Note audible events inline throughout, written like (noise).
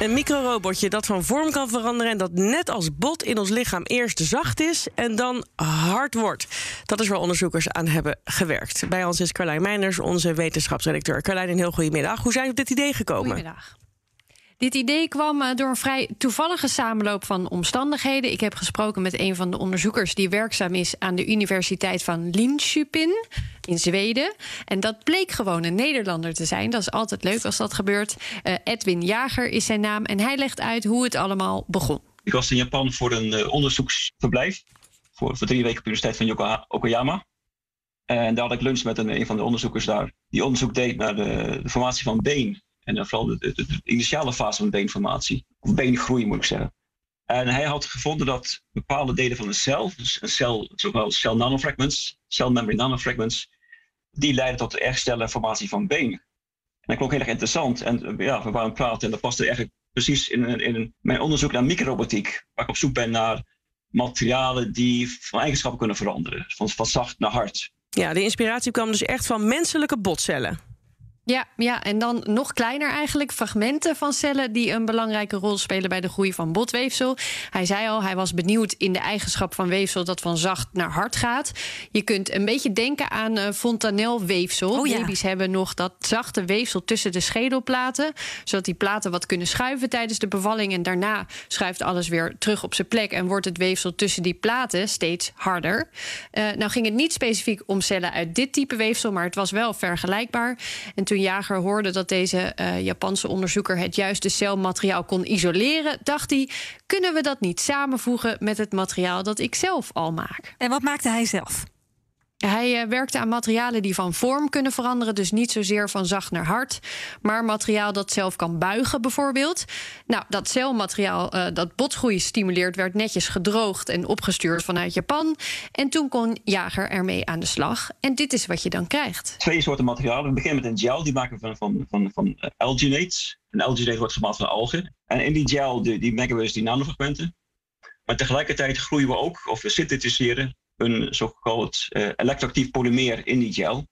Een microrobotje dat van vorm kan veranderen en dat net als bot in ons lichaam eerst zacht is en dan hard wordt. Dat is waar onderzoekers aan hebben gewerkt. Bij ons is Carlijn Meijners, onze wetenschapsredacteur. Carlijn, een heel goede middag. Hoe zijn we op dit idee gekomen? Goedemiddag. Dit idee kwam eh, door een vrij toevallige samenloop van omstandigheden. Ik heb gesproken met een van de onderzoekers die werkzaam is aan de Universiteit van Linköping in Zweden. En dat bleek gewoon een Nederlander te zijn. Dat is altijd leuk als dat gebeurt. Uh, Edwin Jager is zijn naam en hij legt uit hoe het allemaal begon. Ik was in Japan voor een uh, onderzoeksverblijf. Voor, voor drie weken op de Universiteit van Okayama. En daar had ik lunch met een, een van de onderzoekers daar. Die onderzoek deed naar de, de formatie van been en vooral de, de, initiale fase van beenformatie, of beengroei moet ik zeggen. En hij had gevonden dat bepaalde delen van een cel, dus een cel, zowel cell nanofragments, cell membrane nanofragments, die leiden tot de herstellen formatie van been. En dat klonk heel erg interessant. En ja, we waren praten en dat paste eigenlijk precies in, in mijn onderzoek naar microrobotiek, waar ik op zoek ben naar materialen die van eigenschappen kunnen veranderen, van, van zacht naar hard. Ja, de inspiratie kwam dus echt van menselijke botcellen. Ja, ja, en dan nog kleiner eigenlijk. Fragmenten van cellen die een belangrijke rol spelen bij de groei van botweefsel. Hij zei al, hij was benieuwd in de eigenschap van weefsel dat van zacht naar hard gaat. Je kunt een beetje denken aan uh, fontanelweefsel. Oh, ja. Baby's hebben nog dat zachte weefsel tussen de schedelplaten. Zodat die platen wat kunnen schuiven tijdens de bevalling. En daarna schuift alles weer terug op zijn plek. En wordt het weefsel tussen die platen steeds harder. Uh, nou ging het niet specifiek om cellen uit dit type weefsel. Maar het was wel vergelijkbaar. En toen Jager hoorde dat deze uh, Japanse onderzoeker het juiste celmateriaal kon isoleren, dacht hij: kunnen we dat niet samenvoegen met het materiaal dat ik zelf al maak? En wat maakte hij zelf? Hij uh, werkte aan materialen die van vorm kunnen veranderen. Dus niet zozeer van zacht naar hard. Maar materiaal dat zelf kan buigen, bijvoorbeeld. Nou, dat celmateriaal uh, dat botgroei stimuleert, werd netjes gedroogd en opgestuurd vanuit Japan. En toen kon Jager ermee aan de slag. En dit is wat je dan krijgt. Twee soorten materialen. We beginnen met een gel, die maken we van, van, van, van alginates. Een alginate wordt gemaakt van algen. En in die gel die, die mengen we dus die nanofragmenten. Maar tegelijkertijd groeien we ook, of we synthetiseren een zogenaamd uh, elektroactief polymeer in die gel.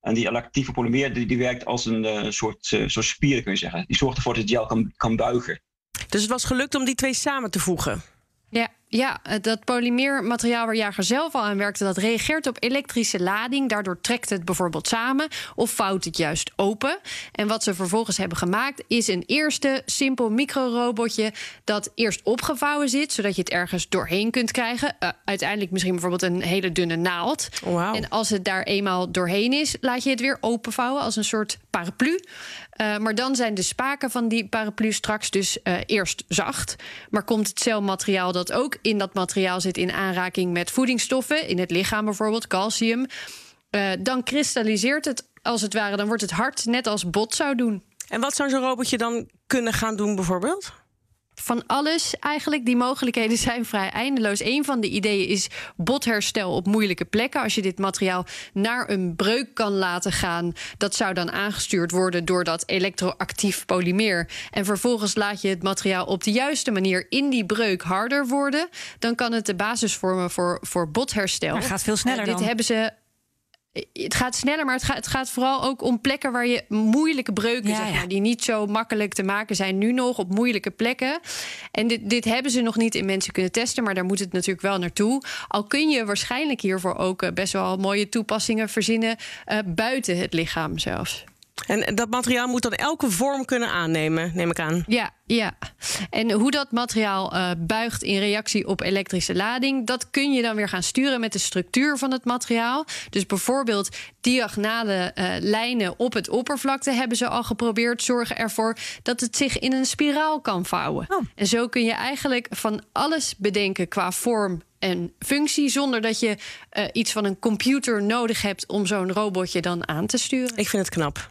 En die elektroactieve polymeer die, die werkt als een uh, soort, uh, soort spier, kun je zeggen. Die zorgt ervoor dat het gel kan, kan buigen. Dus het was gelukt om die twee samen te voegen? Ja, ja, dat polymeermateriaal waar Jager zelf al aan werkte, dat reageert op elektrische lading. Daardoor trekt het bijvoorbeeld samen of vouwt het juist open. En wat ze vervolgens hebben gemaakt, is een eerste simpel microrobotje dat eerst opgevouwen zit, zodat je het ergens doorheen kunt krijgen. Uh, uiteindelijk misschien bijvoorbeeld een hele dunne naald. Wow. En als het daar eenmaal doorheen is, laat je het weer openvouwen als een soort paraplu. Uh, maar dan zijn de spaken van die paraplu straks dus uh, eerst zacht. Maar komt het celmateriaal dat ook in dat materiaal zit in aanraking met voedingsstoffen, in het lichaam bijvoorbeeld, calcium, uh, dan kristalliseert het als het ware, dan wordt het hard net als bot zou doen. En wat zou zo'n robotje dan kunnen gaan doen bijvoorbeeld? Van alles eigenlijk. Die mogelijkheden (laughs) zijn vrij eindeloos. Een van de ideeën is botherstel op moeilijke plekken. Als je dit materiaal naar een breuk kan laten gaan, dat zou dan aangestuurd worden door dat elektroactief polymeer. En vervolgens laat je het materiaal op de juiste manier in die breuk harder worden. Dan kan het de basis vormen voor, voor botherstel. Maar gaat veel sneller uh, dit dan. hebben ze het gaat sneller, maar het gaat, het gaat, vooral ook om plekken waar je moeilijke breuken, ja, zeg maar, ja. die niet zo makkelijk te maken zijn nu nog op moeilijke plekken. En dit, dit hebben ze nog niet in mensen kunnen testen, maar daar moet het natuurlijk wel naartoe. Al kun je waarschijnlijk hiervoor ook best wel mooie toepassingen verzinnen uh, buiten het lichaam zelfs. En dat materiaal moet dan elke vorm kunnen aannemen, neem ik aan. Ja, ja. En hoe dat materiaal uh, buigt in reactie op elektrische lading, dat kun je dan weer gaan sturen met de structuur van het materiaal. Dus bijvoorbeeld diagonale uh, lijnen op het oppervlakte hebben ze al geprobeerd, zorgen ervoor dat het zich in een spiraal kan vouwen. Oh. En zo kun je eigenlijk van alles bedenken qua vorm en functie, zonder dat je uh, iets van een computer nodig hebt om zo'n robotje dan aan te sturen. Ik vind het knap.